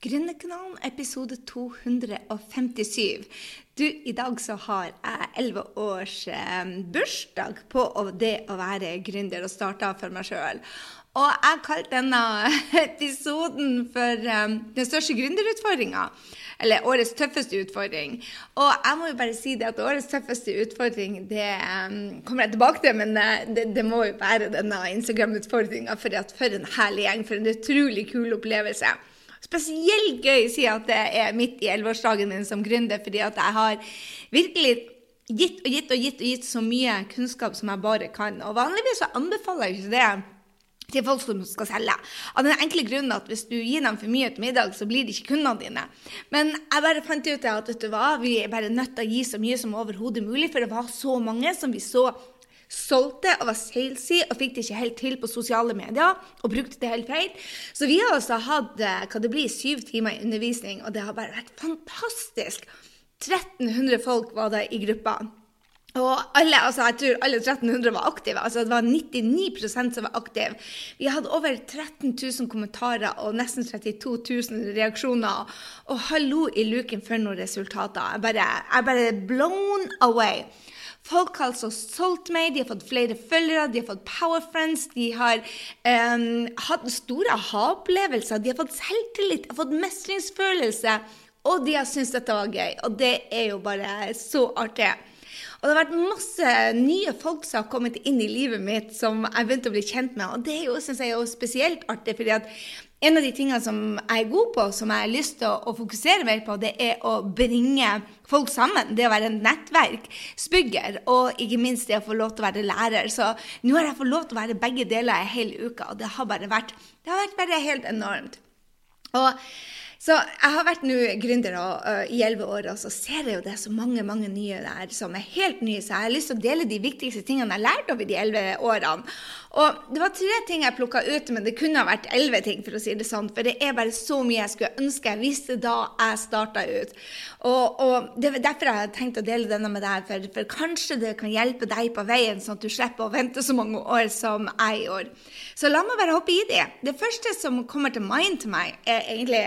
Gründerkanalen, episode 257. Du, i dag så har jeg elleve års eh, bursdag på det å være gründer og starta for meg sjøl. Og jeg har kalt denne episoden for um, den største gründerutfordringa. Eller årets tøffeste utfordring. Og jeg må jo bare si det at årets tøffeste utfordring det um, kommer jeg tilbake til, men det, det må jo være denne Instagram-utfordringa. For, for en herlig gjeng, for en utrolig kul opplevelse spesielt gøy å si at det er midt i elleveårsdagen min som gründer, fordi at jeg har virkelig gitt og gitt og gitt og gitt så mye kunnskap som jeg bare kan. Og vanligvis så anbefaler jeg ikke det til folk som skal selge. Av den enkle grunnen at hvis du gir dem for mye til middag, så blir det ikke kundene dine. Men jeg bare fant ut at vet du hva, vi er bare nødt til å gi så mye som overhodet mulig, for det var så mange som vi så solgte og var salesy og fikk det ikke helt til på sosiale medier og brukte det helt feil. Så vi har altså hatt eh, hva det blir, syv timer i undervisning, og det har bare vært fantastisk. 1300 folk var det i gruppa. Og alle, altså jeg tror alle 1300 var aktive. altså Det var 99% som var aktive. Vi hadde over 13 000 kommentarer og nesten 32 000 reaksjoner. Og hallo i luken for noen resultater. Jeg bare, jeg bare blown away. Folk har altså solgt meg, de har fått flere følgere, de har fått power friends, de har um, hatt store aha-opplevelser, de har fått selvtillit, de har fått mestringsfølelse, og de har syntes dette var gøy. Og det er jo bare så artig. Og det har vært masse nye folk som har kommet inn i livet mitt som jeg begynte å bli kjent med. Og det er jo, synes jeg, jo spesielt artig, fordi at en av de tingene som jeg er god på, som jeg har lyst til å, å, fokusere mer på, det er å bringe folk sammen. Det å være en nettverksbygger, og ikke minst det å få lov til å være lærer. Så nå har jeg fått lov til å være begge deler en hel uke, og det har bare vært, har vært bare helt enormt. Og så jeg har vært nå gründer uh, i elleve år, og så ser jeg jo det er så mange mange nye der som er helt nye. Så jeg har lyst til å dele de viktigste tingene jeg har lært over de elleve årene. Og det var tre ting jeg plukka ut, men det kunne ha vært elleve ting, for å si det sånn. For det er bare så mye jeg skulle ønske jeg visste da jeg starta ut. Og, og det er derfor jeg har tenkt å dele denne med deg, for, for, kanskje det kan hjelpe deg på veien, sånn at du slipper å vente så mange år som jeg gjorde. Så la meg bare hoppe i det. Det første som kommer til mind til meg, er egentlig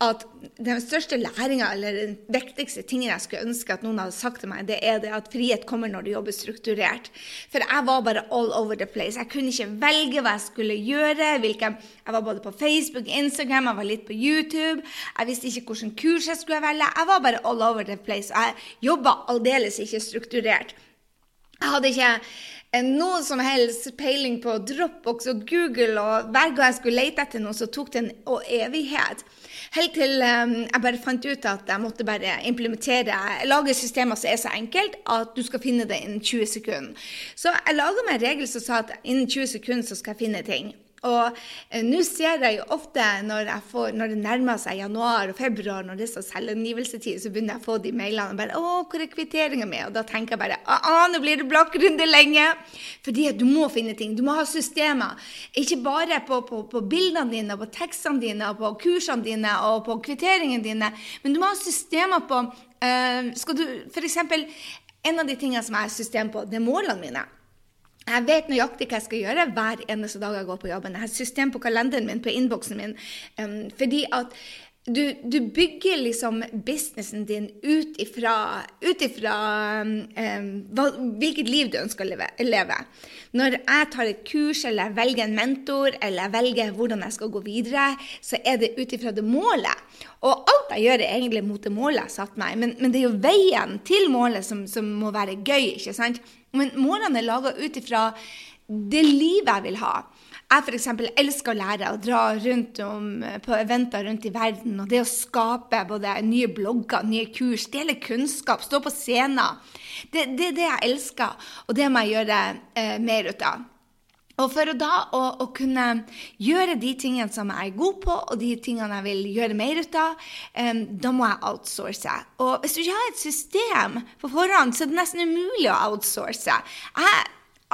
at den største læringa, eller den viktigste tingen jeg skulle ønske at noen hadde sagt til meg, det er det at frihet kommer når du jobber strukturert. For jeg var bare all over the place. Jeg kunne kunne ikke velge hva jeg skulle gjøre. Hvilke, jeg var både på Facebook, Instagram, jeg var litt på YouTube. Jeg visste ikke hvilken kurs jeg skulle velge. Jeg var bare all over the place. Jeg jobba aldeles ikke strukturert. Jeg hadde ikke noe som helst peiling på Dropbox og Google, og hver gang jeg skulle lete etter noe, så tok det en evighet. Helt til um, jeg bare fant ut at jeg måtte bare implementere Lage systemer som er så enkelt at du skal finne det innen 20 sekunder. Så jeg laga meg en regel som sa at innen 20 sekunder så skal jeg finne ting. Og eh, nå ser jeg jo ofte når, får, når, det nærmer seg januar og februar, når det er så selvangivelsetid, så begynner jeg å få de mailene og bare 'Å, hvor er kvitteringa mi?' Og da tenker jeg bare 'Å, nå blir det blokkrunde lenge'. Fordi at du må finne ting. Du må ha systemer. Ikke bare på, på, på bildene dine, på tekstene dine, på kursene dine og på kvitteringene dine, men du må ha systemer på eh, Skal du f.eks. En av de tingene som jeg har system på, det er målene mine. Jeg vet nøyaktig hva jeg skal gjøre hver eneste dag jeg går på jobben. Jeg har system på kalenderen min, på innboksen min. Um, fordi at du, du, bygger liksom businessen din ut ifra, ut ifra um, hva, hvilket liv du ønsker å leve, leve. Når jeg tar et kurs, eller jeg velger en mentor, eller jeg velger hvordan jeg skal gå videre, så er det ut ifra det målet. Og alt jeg gjør, er egentlig mot det målet jeg har satt meg. Men, men, det er jo veien til målet som, som må være gøy. ikke sant? Men målene er laga ut ifra det livet jeg vil ha. Jeg f.eks. elsker å lære å dra rundt om, på eventer rundt i verden. Og det å skape både nye blogger, nye kurs, dele kunnskap, stå på scener. Det, det er det jeg elsker, og det må jeg gjøre eh, mer ut av. Og for å da å, å, kunne gjøre de tingene som jeg er god på, og de tingene jeg vil gjøre mer ut av, um, da må jeg outsource. Og hvis du ikke har et system på forhånd, så er det nesten umulig å outsource. Jeg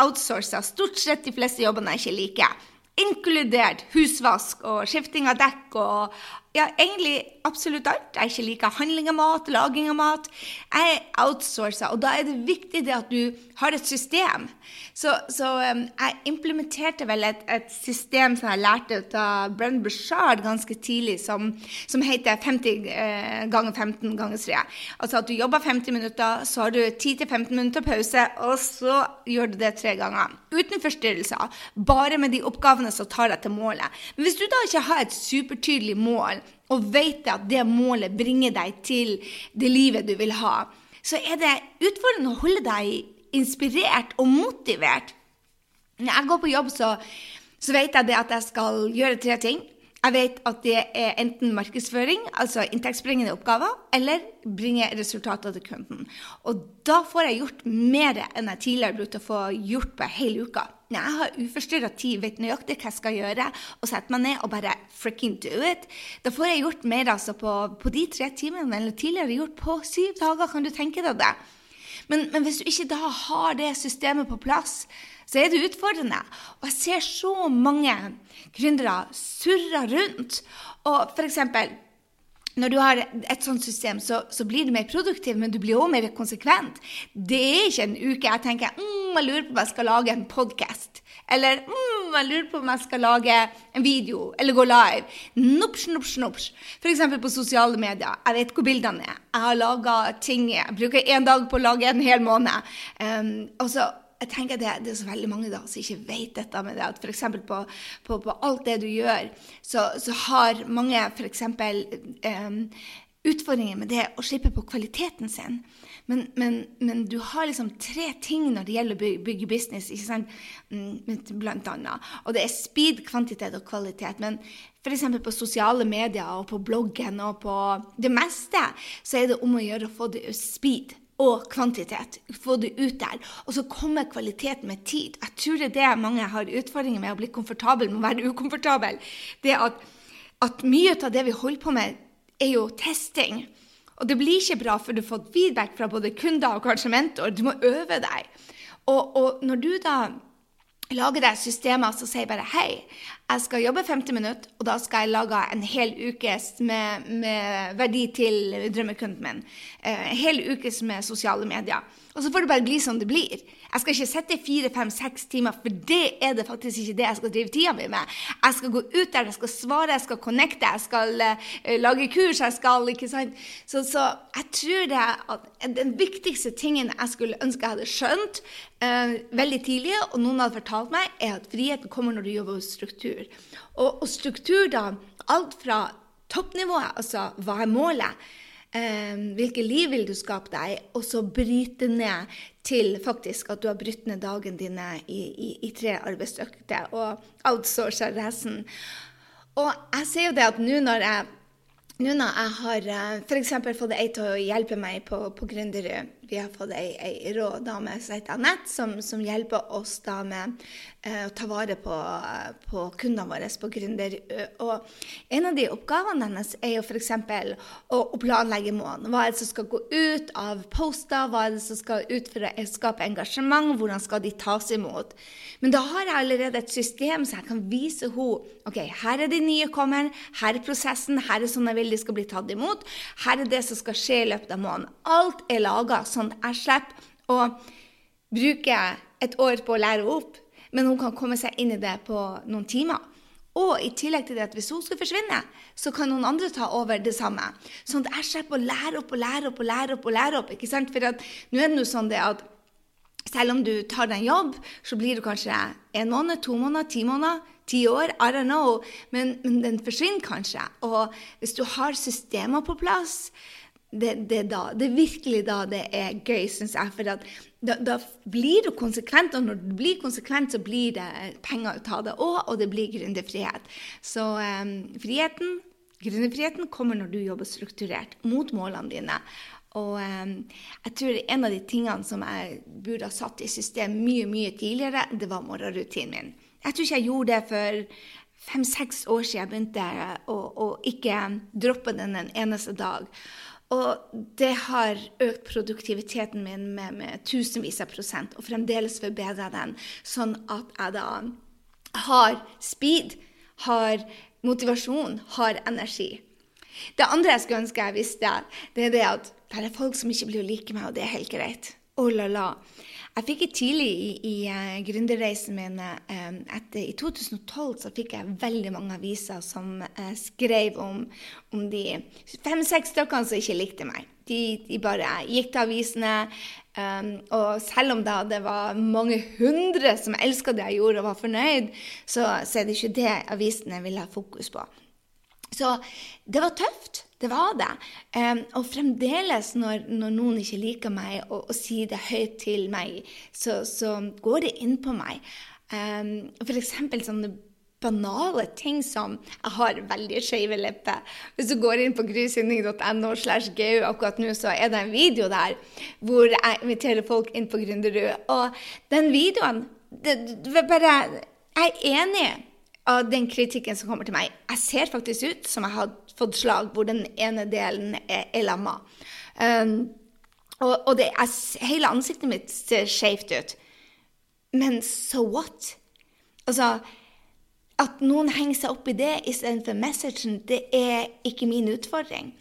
outsourcer stort sett de fleste jobbene jeg ikke liker. Inkludert husvask og skifting av dekk og ja, egentlig absolutt alt. Jeg ikke liker handling av mat, laging av mat. Jeg outsourcer, og da er det viktig det at du har et system. Så, så um, jeg implementerte vel et, et, system som jeg lærte av Brenn Bushard ganske tidlig, som, som heter 50 eh, ganger 15 ganger 3. Altså at du jobber 50 minutter, så har du 10-15 minutter pause, og så gjør du det tre ganger. Uten forstyrrelser. Bare med de oppgavene som tar deg til målet. Men hvis du da ikke har et supertydelig mål, og vet at det målet bringer deg til det livet du vil ha, så er det utfordrende å holde deg inspirert og motivert. Når jeg går på jobb, så, så vet jeg at jeg skal gjøre tre ting. Jeg vet at det er enten markedsføring, altså inntektsbringende oppgaver, eller bringe resultater til kunden. Og da får jeg gjort mer enn jeg tidligere brukte å få gjort på hele uka. Når jeg har uforstyrra tid, vet nøyaktig hva jeg skal gjøre, og setter meg ned og bare freaking do it, da får jeg gjort mer altså på, på de tre timene enn tidligere gjort på syv dager. Kan du tenke deg det? Men, men hvis du ikke da har det systemet på plass, så er det utfordrende. Og jeg ser så mange gründere surre rundt. Og f.eks. når du har et sånt system, så, så blir du mer produktiv, men du blir òg mer konsekvent. Det er ikke en uke jeg tenker mm, jeg lurer på om jeg skal lage en podkast. Eller mm, jeg lurer på om jeg skal lage en video eller gå live. Nups, nups, nopsj. F.eks. på sosiale medier. Jeg vet hvor bildene er. Jeg har laga ting. Jeg bruker én dag på å lage en hel måned. Um, og så jeg tenker det, det, er så veldig mange da som ikke vet dette med det. At f.eks. På, på, på alt det du gjør, så, så har mange f.eks. Um, utfordringer med det å slippe på kvaliteten sin. Men, men, men, du har liksom tre ting når det gjelder å bygge, bygge business, ikke sant? Mm, blant annet. Og det er speed, kvantitet og kvalitet. Men f.eks. på sosiale medier og på bloggen og på det meste, så er det om å gjøre å få det speed og kvantitet. Få det ut der. Og så kommer kvaliteten med tid. Jeg tror det er det mange har utfordringer med å bli komfortabel med å være ukomfortabel. Det at, at mye av det vi holder på med, er jo testing. Og det blir ikke bra før du har fått feedback fra både kunder og kanskje mentor. Du må øve deg. Og, og når du da lager deg systemer som sier bare hei, jeg skal jobbe 50 minutter, og da skal jeg lage en hel ukes med, med verdi til drømmekunden min. Eh, en hel ukes med sosiale medier. Og så får det bare bli som det blir. Jeg skal ikke sitte fire, fem, seks timer, for det er det faktisk ikke det jeg skal drive tida mi med. Jeg skal gå ut der, jeg skal svare, jeg skal connecte, jeg skal uh, lage kurs, jeg skal ikke sant? Så, så jeg tror det at den viktigste tingen jeg skulle ønske jeg hadde skjønt uh, veldig tidlig, og noen hadde fortalt meg, er at friheten kommer når du jobber hos struktur. Og, og struktur, da, alt fra toppnivået, altså hva er målet? Eh, hvilket liv vil du skape deg, og så bryte ned til faktisk at du har brutt ned dagen dine i, i, i tre arbeidsøkter og outsourcer resten. Og jeg ser jo det at nå når jeg nå når jeg har eh, f.eks. fått ei til å hjelpe meg på, på Gründerud Vi har fått ei, ei rådame som heter Anette, som, som, hjelper oss da med eh, å ta vare på, på kundene våre på gründer. Og en av de oppgavene hennes er jo f.eks. Å, å planlegge måneden. Hva er det som skal gå ut av poster? Hva er det som skal ut for å skape engasjement? Hvordan skal de tas imot? Men da har jeg allerede et system så jeg kan vise henne ok, her er de nye kommer, her er prosessen, her er sånn jeg vil de skal bli tatt imot, her er det som skal skje i løpet av måneden. Alt er laga sånn at jeg slipper å bruke et år på å lære opp, men hun kan komme seg inn i det på noen timer. Og i tillegg til det at hvis hun skal forsvinne, så kan noen andre ta over det samme. Sånn at jeg slipper å lære opp og lære opp og lære opp. og lære opp, ikke sant? For nå er det jo sånn det at selv om du tar deg en jobb, så blir det kanskje en måned, to måneder, ti måneder, ti år. I don't know. Men, men den forsvinner kanskje. Og hvis du har systemer på plass, det, det, da, det er virkelig da det er gøy, syns jeg. For da, da, blir du konsekvent, og når du blir konsekvent, så blir det penger ut av det òg, og det blir gründerfrihet. Så um, friheten, gründerfriheten kommer når du jobber strukturert mot målene dine. Og um, jeg tror en av de tingene som jeg burde ha satt i system mye mye tidligere, det var morgenrutinen min. Jeg tror ikke jeg gjorde det for fem-seks år siden jeg begynte å, å ikke droppe den en eneste dag. Og det har økt produktiviteten min med, med tusenvis av prosent, og fremdeles forbedra den, sånn at jeg da har speed, har motivasjon, har energi. Det andre jeg skulle ønske jeg visste, det er det at det er folk som ikke blir å like meg, og det er helt greit. Oh la la. Jeg fikk et tidlig i, i uh, gründerreisen min uh, etter, I 2012 så fikk jeg veldig mange aviser som uh, skrev om, om de fem-seks stykkene som ikke likte meg. De, de, bare gikk til avisene. Um, og selv om da det var mange hundre som elska det jeg gjorde og var fornøyd, så, så er det ikke det avisene vil ha fokus på. Så det var tøft. Det var det. Um, og fremdeles, når, når, noen ikke liker meg og, og sier det høyt til meg, så, så går det inn på meg. Um, eksempel sånne banale ting som Jeg har veldig skeive lepper. Hvis du går inn på grysynding.no slash gau akkurat nå, så er det en video der hvor jeg inviterer folk inn på Gründerud. Og den videoen det, det bare Jeg er enig av den kritikken som kommer til meg. Jeg ser faktisk ut som jeg har fått slag hvor den ene delen er, er lamma. Um, og, og er, hele ansiktet mitt ser skjevt ut. Men so what? Altså, at noen henger seg opp i det istedenfor messagen, det er ikke min utfordring.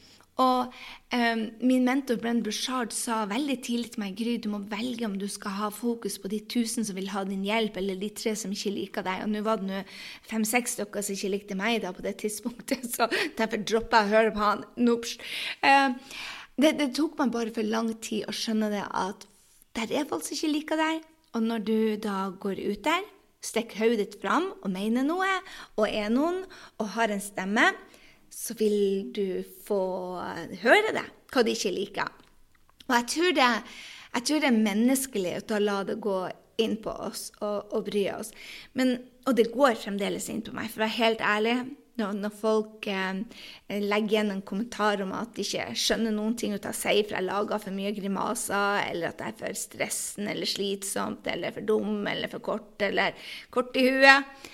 Og um, min mentor Brenn Bushard sa veldig tidlig til meg Gry, du må velge om du skal ha fokus på de tusen som vil ha din hjelp, eller de tre som ikke liker deg. Og nå var det nå fem-seks stykker som ikke likte meg da på det tidspunktet, så derfor droppa jeg å høre på han. Nops. Uh, det, det, tok meg bare for lang tid å skjønne det at der er folk som ikke liker deg. Og når du da går ut der, stikker hodet ditt fram og mener noe, og er noen, og har en stemme, så vil du få høre det, hva de ikke liker. Og jeg tror det, jeg tror det er menneskelig å la det gå inn på oss og, og bry oss. Men, og det går fremdeles inn på meg, for å være helt ærlig. Når, når folk eh, legger igjen en kommentar om at de ikke skjønner noen ting ut av seg, for jeg lager for mye grimaser, eller at jeg er for stressende eller slitsomt, eller for dum eller for kort, eller kort i huet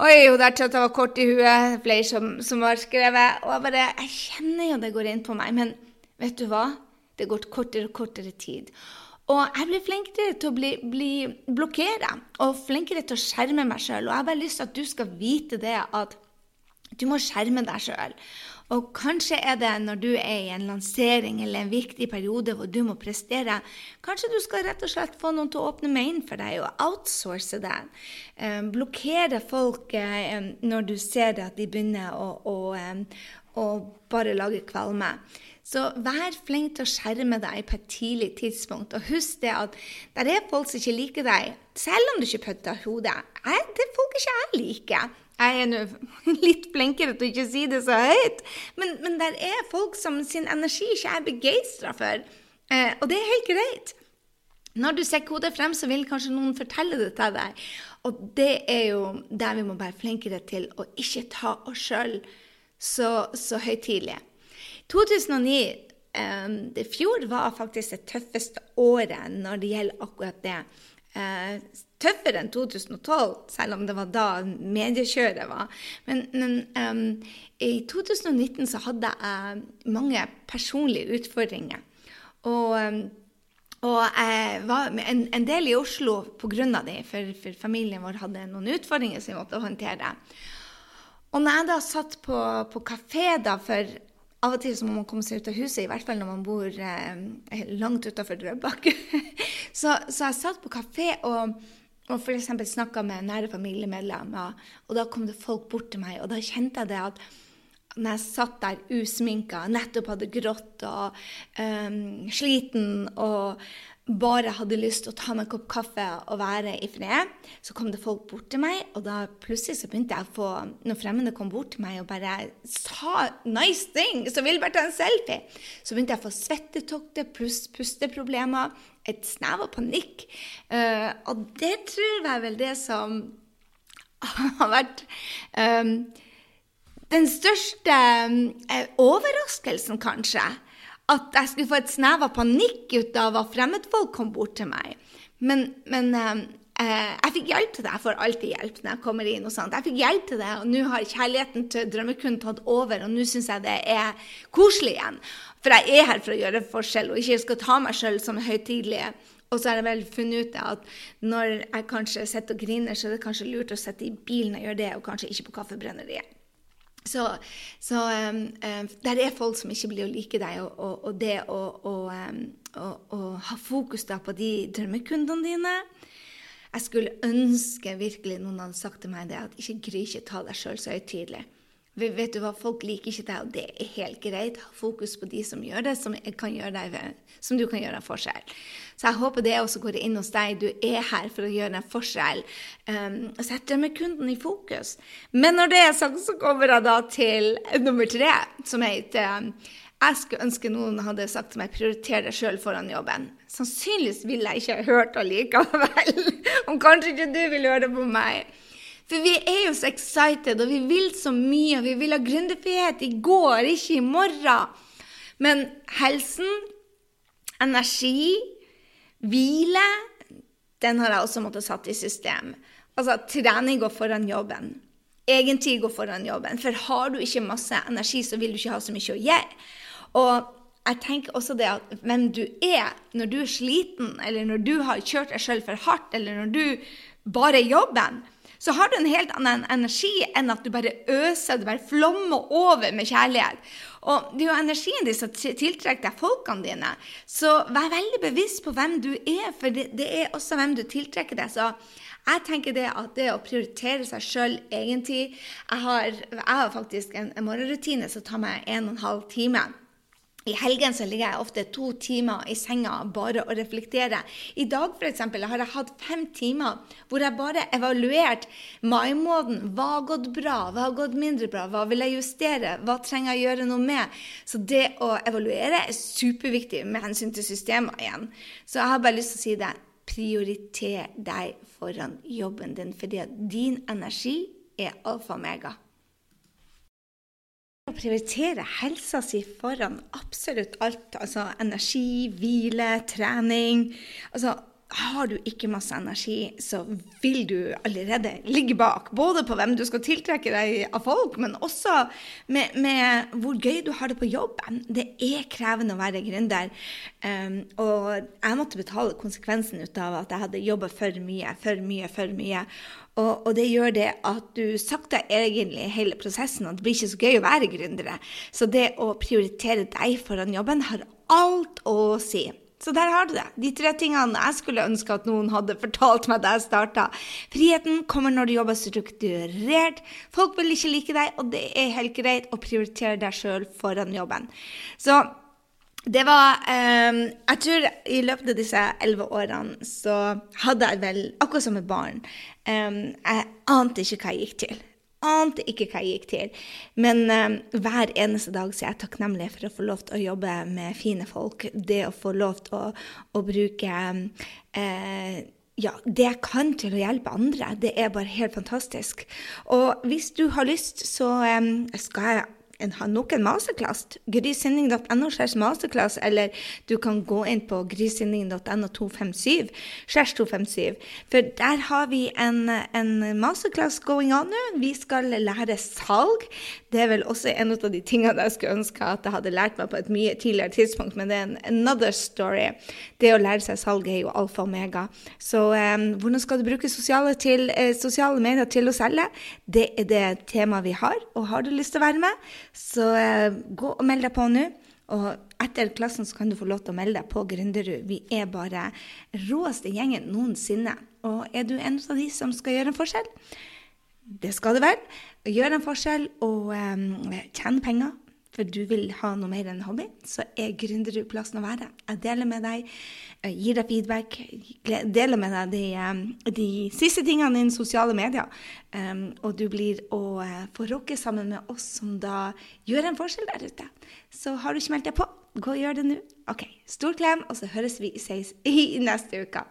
Oi, hun der tjata var kort i huet. Flere som, som har skrevet. Og jeg bare Jeg kjenner jo det går inn på meg, men vet du hva? Det går kortere og kortere tid. Og jeg blir flinkere til å bli, bli blokkere og flinkere til å skjerme meg sjøl. Og jeg har bare lyst til at du skal vite det at du må skjerme deg sjøl. Og kanskje er det når du er i en lansering eller en viktig periode hvor du må prestere, kanskje du skal rett og slett få noen til å åpne main for deg og outsource det. Eh, blokkere folk eh, når du ser at de begynner å, å, um, å bare lage kvalme. Så vær flink til å skjerme deg på et tidlig tidspunkt. Og husk det at det er folk som ikke liker deg, selv om du ikke putter hodet. Det er folk ikke jeg liker. Jeg er nå litt flinkere til å ikke si det så høyt, men, men der er folk som sin energi ikke er begeistra for. Eh, og det er helt greit. Når du ser hodet frem, så vil kanskje noen fortelle det til deg. Og det er jo der vi må være flinkere til å ikke ta oss sjøl så, så høytidelig. 2009 eh, det fjor var faktisk det tøffeste året når det gjelder akkurat det. Uh, tøffere enn 2012, selv om det var da mediekjøret var. Men, men um, i 2019 så hadde jeg mange personlige utfordringer. Og, um, og jeg var en, en, del i Oslo pga. det, for, for, familien vår hadde noen utfordringer som vi måtte håndtere. Og når jeg da satt på, på kafé da, for av og til så må man komme seg ut av huset, i hvert fall når man bor eh, langt utafor Drøbak. så, så jeg satt på kafé og og f.eks. snakka med nære familiemedlemmer, og da kom det folk bort til meg, og da kjente jeg det at når jeg satt der usminka, nettopp hadde grått og um, sliten og bare hadde lyst til å ta meg en kopp kaffe og være i fred, så kom det folk bort til meg, og da plutselig så begynte jeg å få Når fremmede kom bort til meg og bare sa nice thing, så ville bare ta en selfie, så begynte jeg å få svettetokter pluss pusteproblemer, et snev av panikk. Uh, og det tror jeg vel det som har vært um, den største um, overraskelsen, kanskje at jeg skulle få et snev av panikk ut av at fremmedfolk kom bort til meg. Men, men eh, jeg fikk hjelp til det. Jeg får alltid hjelp når jeg kommer inn. og sånt. Jeg fikk hjelp til det, og nå har kjærligheten til drømmekunden tatt over, og nå syns jeg det er koselig igjen. For jeg er her for å gjøre forskjell, og ikke skal ta meg sjøl som høytidelig. Og så har jeg vel funnet ut at når jeg kanskje sitter og griner, så er det kanskje lurt å sitte i bilen og gjøre det, og kanskje ikke på Kaffebrenneriet. Så, så um, um, der er folk som ikke blir å like deg, og, og, og det å, um, ha fokus da på de drømmekundene dine Jeg skulle ønske virkelig noen hadde sagt til meg det, at ikke gry ikke ta deg sjøl så høytidelig. Vet du hva, Folk liker ikke deg, og det er helt greit. Ha fokus på de som gjør det, som, gjøre deg, som du kan gjøre en forskjell. Så jeg håper det også går inn hos deg. Du er her for å gjøre en forskjell. Um, og sette med kunden i fokus. Men når det er sagt, så kommer jeg da til nummer tre, som heter um, jeg skulle ønske noen hadde sagt til meg 'prioriter deg sjøl foran jobben'. Sannsynligvis ville jeg ikke hørt allikevel. Om kanskje ikke du vil høre det på meg. For vi er jo så excited, og vi vil så mye. og Vi vil ha gründerfrihet i går, ikke i morgen. Men helsen, energi, hvile, den har jeg også måttet satt i system. Altså, trening går foran jobben. Egentlig går foran jobben. For har du ikke masse energi, så vil du ikke ha så mye å gjøre. Og jeg tenker også det at hvem du er når du er sliten, eller når du har kjørt deg sjøl for hardt, eller når du bare er jobben, så har du en helt annen energi enn at du bare øser, du bare flommer over med kjærlighet. Og det er jo energien din som tiltrekker deg folkene dine. Så vær veldig bevisst på hvem du er, for det, er også hvem du tiltrekker deg. Så jeg tenker det at det å prioritere seg sjøl egentlig jeg har, jeg har, faktisk en, en morgenrutine som tar meg en og en halv time. I helgen så ligger jeg ofte to timer i senga bare og reflekterer. I dag for eksempel, har jeg hatt fem timer hvor jeg bare evaluert mai-måneden. Hva har gått bra? Hva har gått mindre bra? Hva vil jeg justere? Hva trenger jeg gjøre noe med? Så det å evaluere er superviktig med hensyn til systemet igjen. Så jeg har bare lyst til å si det. Prioriter deg foran jobben din, fordi din energi er alfa og mega. Prioritere helsa si foran absolutt alt, altså energi, hvile, trening. Altså har du ikke masse energi, så vil du allerede ligge bak. Både på hvem du skal tiltrekke deg av folk, men også med, med hvor gøy du har det på jobben. Det er krevende å være gründer. Um, og jeg måtte betale konsekvensen ut av at jeg hadde jobba for mye, for mye, for mye. Og, og, det gjør det at du sakter egentlig hele prosessen, og det blir ikke så gøy å være gründere. Så det å prioritere deg foran jobben har alt å si. Så der har du det. De tre tingene jeg skulle ønske at noen hadde fortalt meg da jeg starta. Friheten kommer når du jobber strukturert. Folk vil ikke like deg, og det er helt greit å prioritere deg sjøl foran jobben. Så det var um, Jeg tror i løpet av disse elleve årene så hadde jeg vel, akkurat som et barn um, Jeg ante ikke hva jeg gikk til. Ante ikke hva jeg gikk til. Men um, hver eneste dag så er jeg takknemlig for å få lov til å jobbe med fine folk. Det å få lov til å, å bruke uh, ja, det jeg kan til å hjelpe andre, det er bare helt fantastisk. Og hvis du har lyst, så um, skal jeg en, nok en masterclass. Grysynding.no masterclass, eller du kan gå inn på grysynding.no 257 257. For der har vi en, en masterclass going on nå. Vi skal lære salg. Det er vel også en av de tingene jeg skulle ønske at jeg hadde lært meg på et mye tidligere tidspunkt, men det er en another story. Det å lære seg salg er jo alfa og omega. Så um, hvordan skal du bruke sosiale, til, eh, sosiale medier til å selge? Det er det temaet vi har. Og har du lyst til å være med, så uh, gå og meld deg på nå. Og etter klassen så kan du få lov til å melde deg på Gründerud. Vi er bare råeste gjengen noensinne. Og er du en av de som skal gjøre en forskjell? Det skal du vel. Gjøre en forskjell og um, tjene penger for du vil ha noe mer enn hobby, så er Gründerud plassen å være. Jeg deler med deg, gir deg feedback, deler med deg de, de siste tingene innen sosiale medier. Um, og du blir å uh, få rocke sammen med oss som da gjør en forskjell der ute. Så har du ikke meldt deg på, gå og gjør det nå. OK. Stor klem, og så høres vi i neste uke.